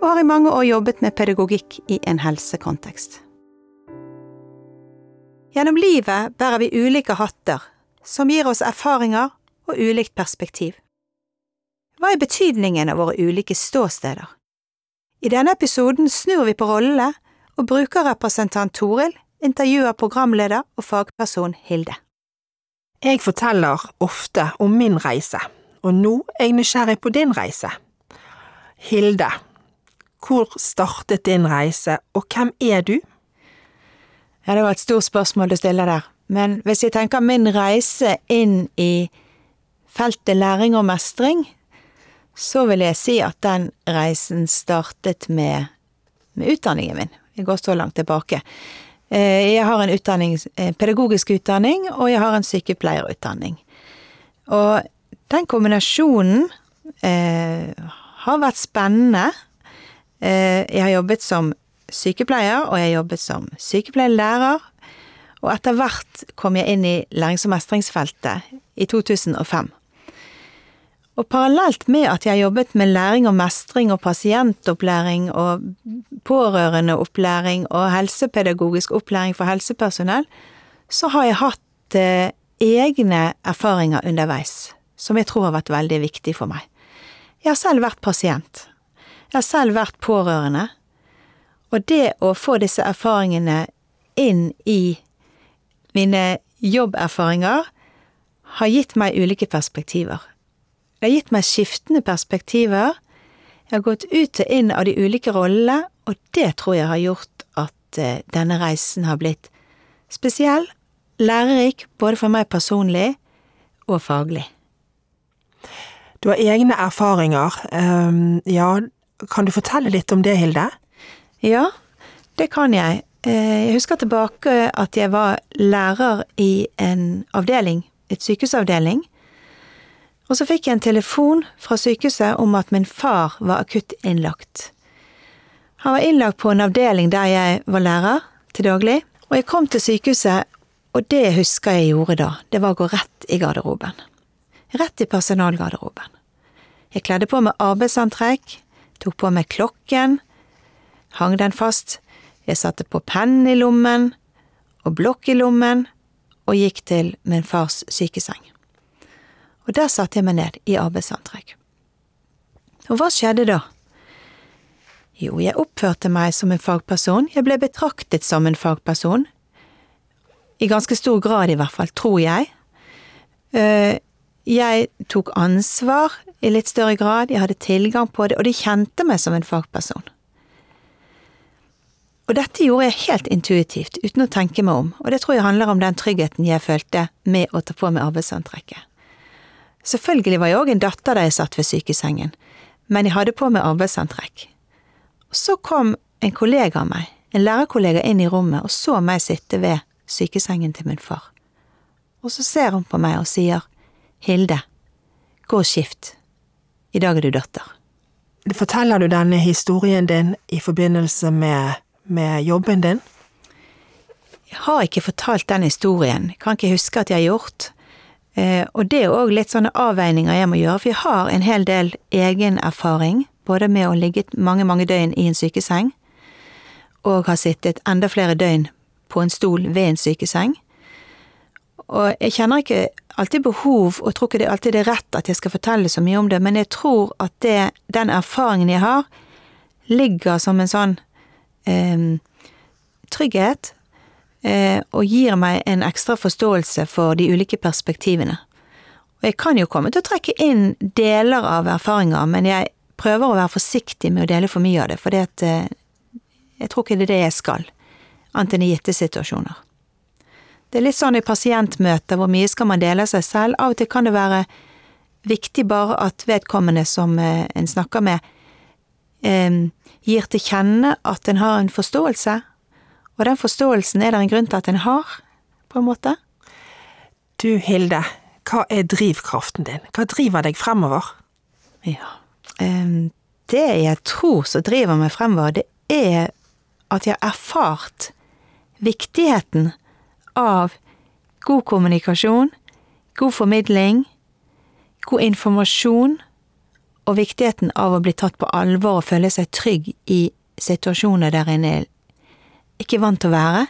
og har i mange år jobbet med pedagogikk i en helsekontekst. Gjennom livet bærer vi ulike hatter, som gir oss erfaringer og ulikt perspektiv. Hva er betydningen av våre ulike ståsteder? I denne episoden snur vi på rollene, og brukerrepresentant Toril intervjuer programleder og fagperson Hilde. Jeg forteller ofte om min reise, og nå er jeg nysgjerrig på din reise. Hilde, hvor startet din reise, og hvem er du? Ja, det var et stort spørsmål du stiller der, men hvis jeg tenker min reise inn i feltet læring og mestring, så vil jeg si at den reisen startet med, med utdanningen min. Jeg går så langt tilbake. Eh, jeg har en utdanning, pedagogisk utdanning, og jeg har en sykepleierutdanning. Og den kombinasjonen eh, har vært spennende. Eh, jeg har jobbet som sykepleier, og jeg har jobbet som sykepleierlærer. Og etter hvert kom jeg inn i lærings- og mestringsfeltet i 2005. Og parallelt med at jeg har jobbet med læring og mestring og pasientopplæring og pårørendeopplæring og helsepedagogisk opplæring for helsepersonell, så har jeg hatt eh, egne erfaringer underveis, som jeg tror har vært veldig viktig for meg. Jeg har selv vært pasient. Jeg har selv vært pårørende. Og det å få disse erfaringene inn i mine jobberfaringer har gitt meg ulike perspektiver. Det har gitt meg skiftende perspektiver. Jeg har gått ut og inn av de ulike rollene, og det tror jeg har gjort at eh, denne reisen har blitt spesiell, lærerik, både for meg personlig og faglig. Du har egne erfaringer. Um, ja, kan du fortelle litt om det, Hilde? Ja, det kan jeg. Eh, jeg husker tilbake at jeg var lærer i en avdeling, et sykehusavdeling, og så fikk jeg en telefon fra sykehuset om at min far var akutt innlagt. Han var innlagt på en avdeling der jeg var lærer til daglig, og jeg kom til sykehuset, og det husker jeg gjorde da, det var å gå rett i garderoben. Rett i personalgarderoben. Jeg kledde på meg arbeidsantrekk, tok på meg klokken, hang den fast, jeg satte på pennen i lommen og blokk i lommen, og gikk til min fars sykeseng og der satte jeg meg ned i arbeidsantrekk. Og hva skjedde da? Jo, jeg oppførte meg som en fagperson, jeg ble betraktet som en fagperson. I ganske stor grad, i hvert fall, tror jeg. Jeg tok ansvar i litt større grad, jeg hadde tilgang på det, og de kjente meg som en fagperson. Og dette gjorde jeg helt intuitivt, uten å tenke meg om, og det tror jeg handler om den tryggheten jeg følte med å ta på meg arbeidsantrekket. Selvfølgelig var jeg òg en datter da jeg satt ved sykesengen, men jeg hadde på meg arbeidsantrekk. Så kom en kollega av meg, en lærerkollega, inn i rommet og så meg sitte ved sykesengen til min far. Og så ser hun på meg og sier, Hilde, gå og skift, i dag er du datter. Forteller du denne historien din i forbindelse med, med jobben din? Jeg har ikke fortalt den historien, kan ikke huske at jeg har gjort. Eh, og det er òg litt sånne avveininger jeg må gjøre, for jeg har en hel del egen erfaring, både med å ligge mange, mange døgn i en sykeseng, og har sittet enda flere døgn på en stol ved en sykeseng. Og jeg kjenner ikke alltid behov, og tror ikke det alltid er rett at jeg skal fortelle så mye om det, men jeg tror at det, den erfaringen jeg har, ligger som en sånn eh, trygghet Eh, og gir meg en ekstra forståelse for de ulike perspektivene. Og jeg kan jo komme til å trekke inn deler av erfaringer, men jeg prøver å være forsiktig med å dele for mye av det, for eh, jeg tror ikke det er det jeg skal, annet enn i gitte situasjoner. Det er litt sånn i pasientmøter, hvor mye skal man dele seg selv? Av og til kan det være viktig bare at vedkommende som eh, en snakker med, gir til kjenne at en har en forståelse, Og den forståelsen er det en grunn til at en har, på en måte. Du Hilde, hva er drivkraften din? Hva driver deg fremover? Ja, um, det jeg tror som driver meg fremover, det er at jeg har erfart viktigheten av god kommunikasjon, god formidling, god informasjon og viktigheten av å bli tatt på alvor og føle seg trygg i situasjoner der en er ikke vant til å være.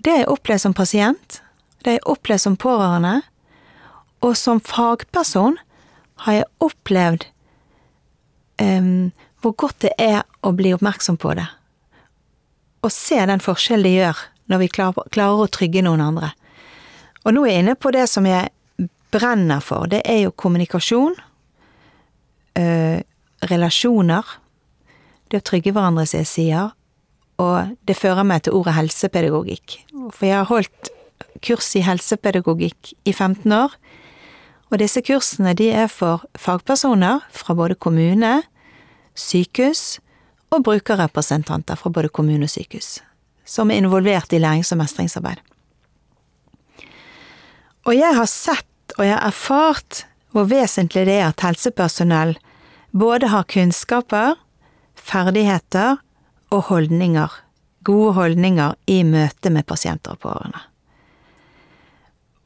Det har jeg opplevd som pasient, det har jeg opplevd som pårørende, og som fagperson har jeg opplevd um, hvor godt det er å bli oppmerksom på det. Og se den forskjellen det gjør når vi klarer, å trygge noen andre. Og nå er jeg inne på det som jeg brenner for. Det er jo kommunikasjon, øh, relasjoner, det å trygge hverandre, som jeg sier, og det fører meg til ordet helsepedagogikk. For jeg har holdt kurs i helsepedagogikk i 15 år, og disse kursene de er for fagpersoner fra både kommune, sykehus og brukerrepresentanter fra både kommune og sykehus, som er involvert i lærings- og mestringsarbeid. Og jeg har sett og jeg har erfart hvor vesentlig det er at helsepersonell både har kunnskaper, ferdigheter og holdninger, gode holdninger i møte med pasienter og pårørende.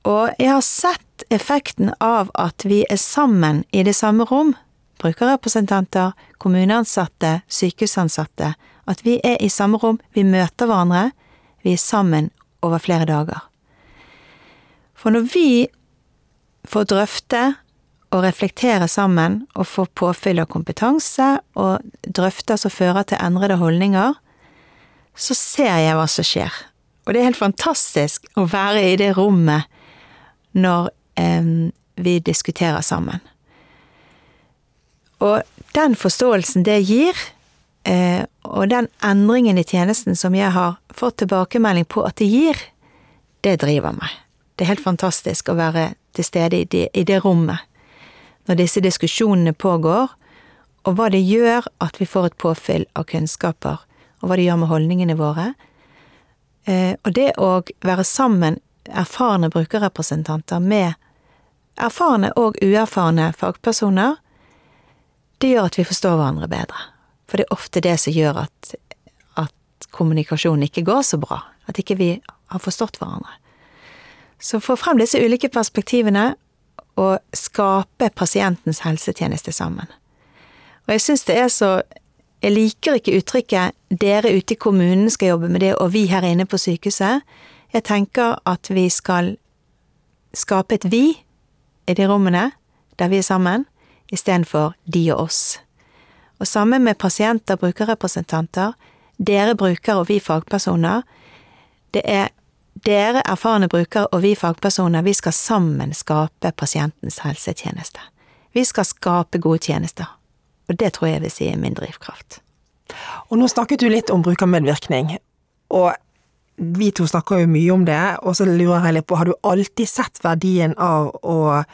Og jeg har sett effekten av at vi er sammen i det samme rom, brukerrepresentanter, kommuneansatte, sykehusansatte, at vi er i samme rom, vi møter hverandre, vi er sammen over flere dager. For når vi får drøfte og reflektere sammen og få påfyll av kompetanse og drøfter som fører til endrede holdninger, så ser jeg hva som skjer. Og det er helt fantastisk å være i det rommet når eh, vi diskuterer sammen. Og den forståelsen det gir, eh, og den endringen i tjenesten som jeg har fått tilbakemelding på at det gir, det driver meg. Det er helt fantastisk å være til stede i det, i det rommet når disse diskusjonene pågår, og hva det gjør at vi får et påfyll av kunnskaper, og hva det gjør med holdningene våre. Eh, og det å være sammen, erfarne brukerrepresentanter med erfarne og uerfarne fagpersoner, det gjør at vi forstår hverandre bedre. For det er ofte det som gjør at, at kommunikasjonen ikke går så bra. At ikke vi har forstått hverandre. Så få frem disse ulike perspektivene og skape pasientens helsetjeneste sammen. Og jeg syns det er så Jeg liker ikke uttrykket 'dere ute i kommunen skal jobbe med det, og vi her inne på sykehuset'. Jeg tenker at vi skal skape et vi i de rommene der vi er sammen, istedenfor de og oss. Og sammen med pasienter, brukerrepresentanter, dere brukere og vi fagpersoner, det er dere erfarne brukere og vi fagpersoner, vi skal sammen skape pasientens helsetjeneste. Vi skal skape gode tjenester, og det tror jeg vil si er min drivkraft. Og nå snakket du litt om brukermedvirkning, og vi to snakker jo mye om det, og så lurer jeg litt på, har du alltid sett verdien av å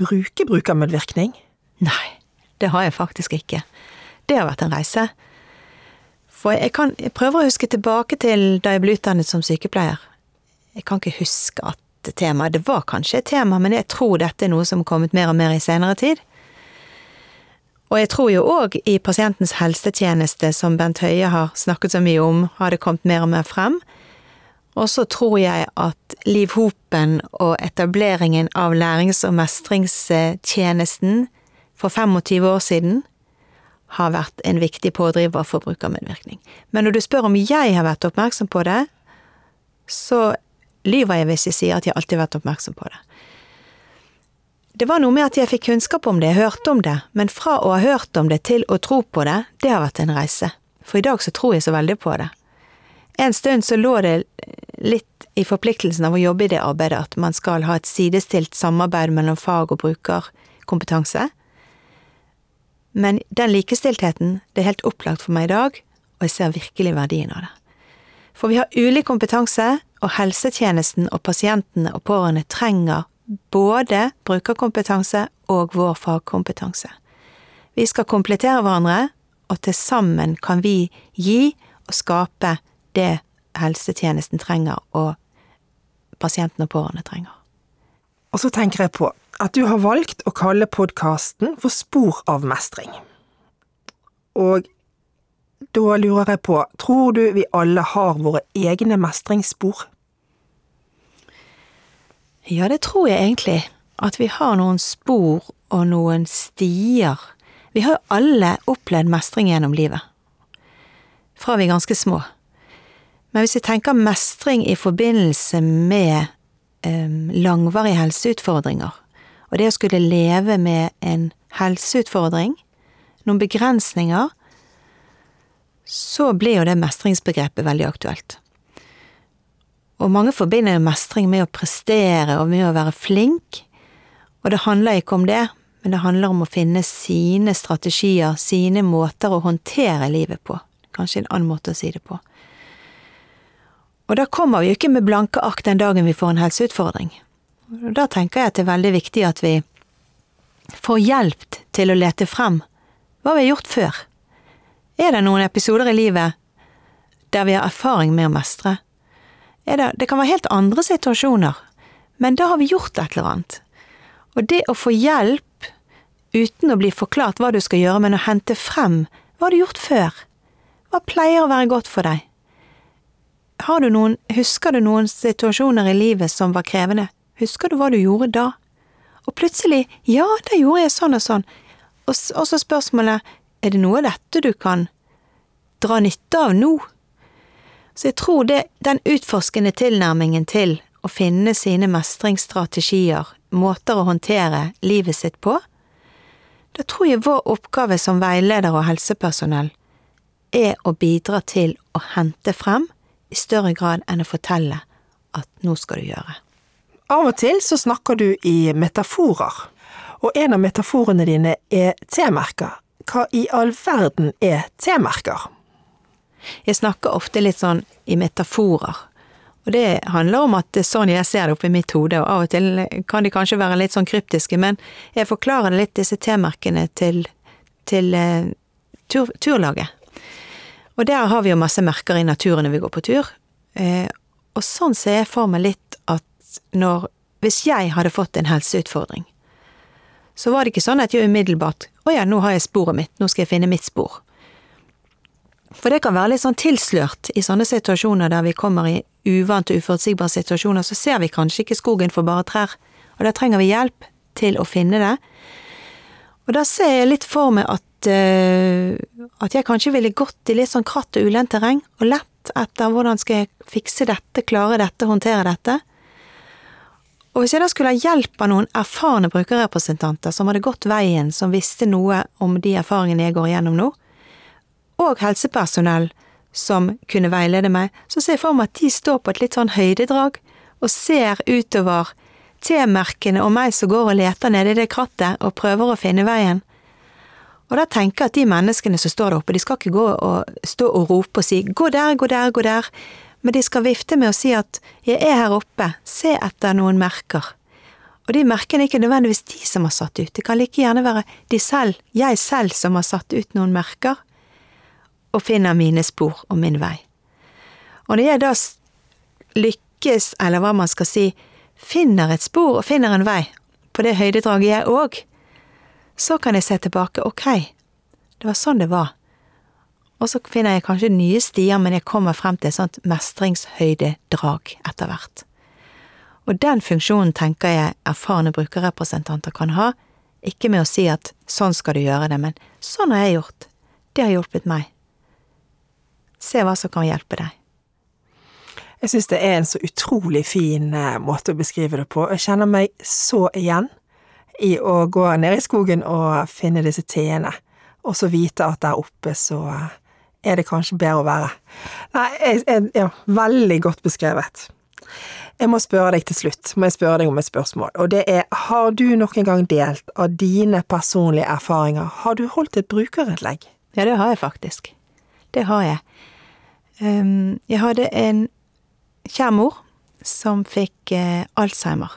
bruke brukermedvirkning? Nei, det har jeg faktisk ikke. Det har vært en reise. For jeg, kan, jeg prøver å huske tilbake til da jeg ble utdannet som sykepleier. Jeg kan ikke huske at temaet Det var kanskje et tema, men jeg tror dette er noe som har kommet mer og mer i senere tid. Og jeg tror jo òg i pasientens helsetjeneste, som Bent Høie har snakket så mye om, har det kommet mer og mer frem. Og så tror jeg at Liv Hopen og etableringen av lærings- og mestringstjenesten for 25 år siden har vært en viktig pådriver for brukermedvirkning. Men når du spør om jeg har vært oppmerksom på det, så lyver jeg hvis jeg sier at jeg alltid har vært oppmerksom på det. Det var noe med at jeg fikk kunnskap om det, jeg hørte om det, men fra å ha hørt om det til å tro på det, det har vært en reise. For i dag så tror jeg så veldig på det. En stund så lå det litt i forpliktelsen av å jobbe i det arbeidet at man skal ha et sidestilt samarbeid mellom fag- og brukerkompetanse. Men den likestiltheten, det er helt opplagt for meg i dag, og jeg ser virkelig verdien av det. For vi har ulik kompetanse, og helsetjenesten og pasientene og pårørende trenger både brukerkompetanse og vår fagkompetanse. Vi skal komplettere hverandre, og til sammen kan vi gi og skape det helsetjenesten trenger, og pasientene og pårørende trenger. Og så tenker jeg på at du har valgt å kalle podkasten for Spor av mestring. Og da lurer jeg på, tror du vi alle har våre egne mestringsspor? Ja, det tror jeg egentlig. At vi har noen spor og noen stier. Vi har jo alle opplevd mestring gjennom livet. Fra vi er ganske små. Men hvis vi tenker mestring i forbindelse med eh, langvarige helseutfordringer, og det å skulle leve med en helseutfordring, noen begrensninger, så blir jo det mestringsbegrepet veldig aktuelt. Og mange forbinder jo mestring med å prestere og med å være flink, og det handler ikke om det, men det handler om å finne sine strategier, sine måter å håndtere livet på. Kanskje en annen måte å si det på. Og da kommer vi jo ikke med blanke ark den dagen vi får en helseutfordring. Og da tenker jeg at det er veldig viktig at vi får hjelp til å lete frem hva vi har gjort før. Er det noen episoder i livet der vi har erfaring med å mestre? Det, det, kan være helt andre situasjoner, men da har vi gjort et eller annet. Og det å få hjelp uten å bli forklart hva du skal gjøre, men å hente frem hva har du gjort før? Hva pleier å være godt for deg? Har du noen, husker du noen situasjoner i livet som var krevende? Husker du hva du gjorde da? Og plutselig, ja, da gjorde jeg sånn og sånn. Og, så spørsmålet, er det noe av dette du kan dra nytte av nå? Så jeg tror det, den utforskende tilnærmingen til å finne sine mestringsstrategier, måter å håndtere livet sitt på, da tror jeg vår oppgave som veileder og helsepersonell er å bidra til å hente frem i større grad enn å fortelle at nå skal du gjøre. Av og til så snakker du i metaforer, og en av metaforene dine er T-merker. Hva i all verden er T-merker? Jeg snakker ofte litt sånn i metaforer. Og det handler om at sånn jeg ser det oppi mitt hode, og av og til kan de kanskje være litt sånn kryptiske, men jeg forklarer litt, disse T-merkene, til, til uh, tur, turlaget. Og der har vi jo masse merker i naturen når vi går på tur. Uh, og sånn ser jeg for meg litt at når Hvis jeg hadde fått en helseutfordring, så var det ikke sånn at jeg umiddelbart Å ja, nå har jeg sporet mitt, nå skal jeg finne mitt spor. For det kan være litt sånn tilslørt i sånne situasjoner der vi kommer i uvante og uforutsigbare situasjoner, så ser vi kanskje ikke skogen for bare trær, og da trenger vi hjelp til å finne det. Og da ser jeg litt for meg at, uh, at jeg kanskje ville gått i litt sånn kratt og ulendt terreng, og lett etter hvordan skal jeg fikse dette, klare dette, håndtere dette. Og hvis jeg da skulle ha hjelp av noen erfarne brukerrepresentanter som hadde gått veien, som visste noe om de erfaringene jeg går igjennom nå, og helsepersonell som kunne veilede meg, så ser jeg for meg at de står på et litt sånn høydedrag og ser utover T-merkene og meg som går og leter nede i det krattet og prøver å finne veien. Og da tenker jeg at de menneskene som står der oppe, de skal ikke gå og stå og rope og si gå der, gå der, gå der, men de skal vifte med å si at jeg er her oppe, se etter noen merker. Og de merkene er ikke nødvendigvis de som har satt ut, det kan like gjerne være de selv, jeg selv som har satt ut noen merker og finner mine spor og min vei. Og når jeg da lykkes, eller hva man skal si, finner et spor og finner en vei, på det høydedraget jeg òg, så kan jeg se tilbake, ok, det var sånn det var. Og så finner jeg kanskje nye stier, men jeg kommer frem til et sånt mestringshøydedrag etter hvert. Og den funksjonen tenker jeg erfarne brukerrepresentanter kan ha, ikke med å si at sånn skal du gjøre det, men sånn har jeg gjort, det har hjulpet meg. Se hva som kan hjelpe deg. Jeg synes det er en så utrolig fin eh, måte å beskrive det på. Jeg kjenner meg så igjen i å gå ned i skogen og finne disse teene, og så vite at der oppe så eh, er det kanskje bedre å være. Nei, jeg, jeg, ja, veldig godt beskrevet. Jeg må spørre deg til slutt, må jeg spørre deg om et spørsmål, og det er, har du noen gang delt av dine personlige erfaringer, har du holdt et brukerinnlegg? Ja, det har jeg faktisk. Det har jeg. Um, jeg hadde en kjær mor som fikk uh, Alzheimer.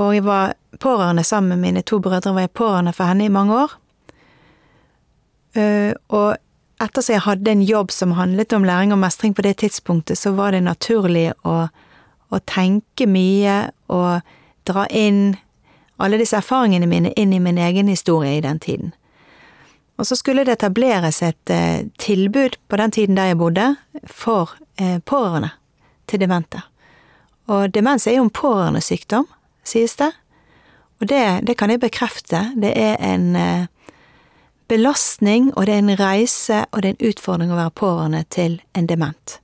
Og jeg var pårørende sammen med mine to brødre, var jeg pårørende for henne i mange år. Uh, og etter som jeg hadde en jobb som handlet om læring og mestring på det tidspunktet, så var det naturlig å, å tenke mye og dra inn alle disse erfaringene mine inn i min egen historie i den tiden. Og så skulle det etableres et eh, tilbud på den tiden der jeg bodde, for eh, pårørende til demente. Og demens er jo en pårørendesykdom, sies det. Og det, det, kan jeg bekrefte. Det er en eh, belastning, og det er en reise, og det er en utfordring å være pårørende til en dement.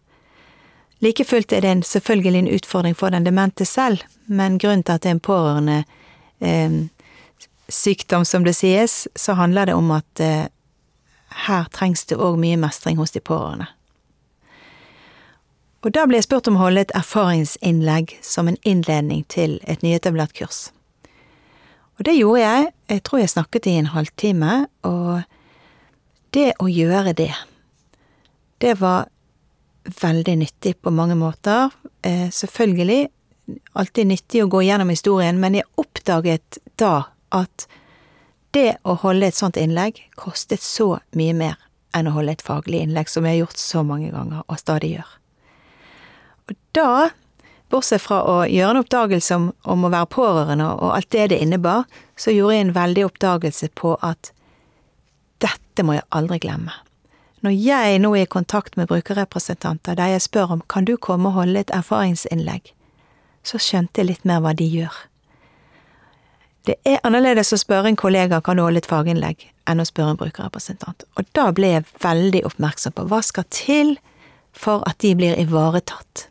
Like fullt er det en, selvfølgelig en utfordring for den demente selv, men grunnen til at det er en pårørende eh, sykdom, som det sies, så handler det om at eh, her trengs det òg mye mestring hos de pårørende. Og da ble jeg spurt om å holde et erfaringsinnlegg som en innledning til et nyetablert kurs. Og det gjorde jeg, jeg tror jeg snakket i en halvtime, og det å gjøre det, det var veldig nyttig på mange måter. Eh, selvfølgelig alltid nyttig å gå gjennom historien, men jeg oppdaget da at det å holde et sånt innlegg kostet så mye mer enn å holde et faglig innlegg, som jeg har gjort så mange ganger, og stadig gjør. Og da, bortsett fra å gjøre en oppdagelse om, om å være pårørende og alt det det innebar, så gjorde jeg en veldig oppdagelse på at dette må jeg aldri glemme. Når jeg nå er i kontakt med brukerrepresentanter der jeg spør om kan du komme og holde et erfaringsinnlegg, så skjønte jeg litt mer hva de gjør. Det er annerledes å spørre en kollega kan du holde et faginnlegg, enn å spørre en brukerrepresentant. Og da ble jeg veldig oppmerksom på hva skal til for at de blir ivaretatt,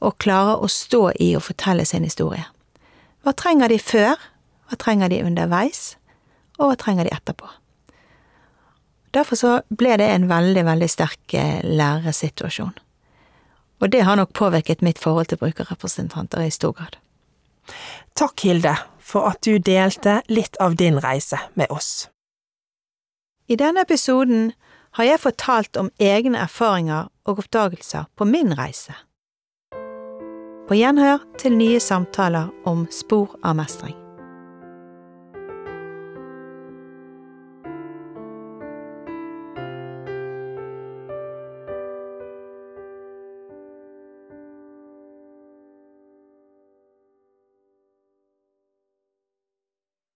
og klarer å stå i og fortelle sin historie. Hva trenger de før, hva trenger de underveis, og hva trenger de etterpå? Derfor så ble det en veldig, veldig sterk lærersituasjon. læresituasjon. Og det har nok påvirket mitt forhold til brukerrepresentanter i stor grad. Takk, Hilde, for at du delte litt av din reise med oss. I denne episoden har jeg fortalt om egne erfaringer og oppdagelser på min reise. På gjenhør til nye samtaler om spor av mestring.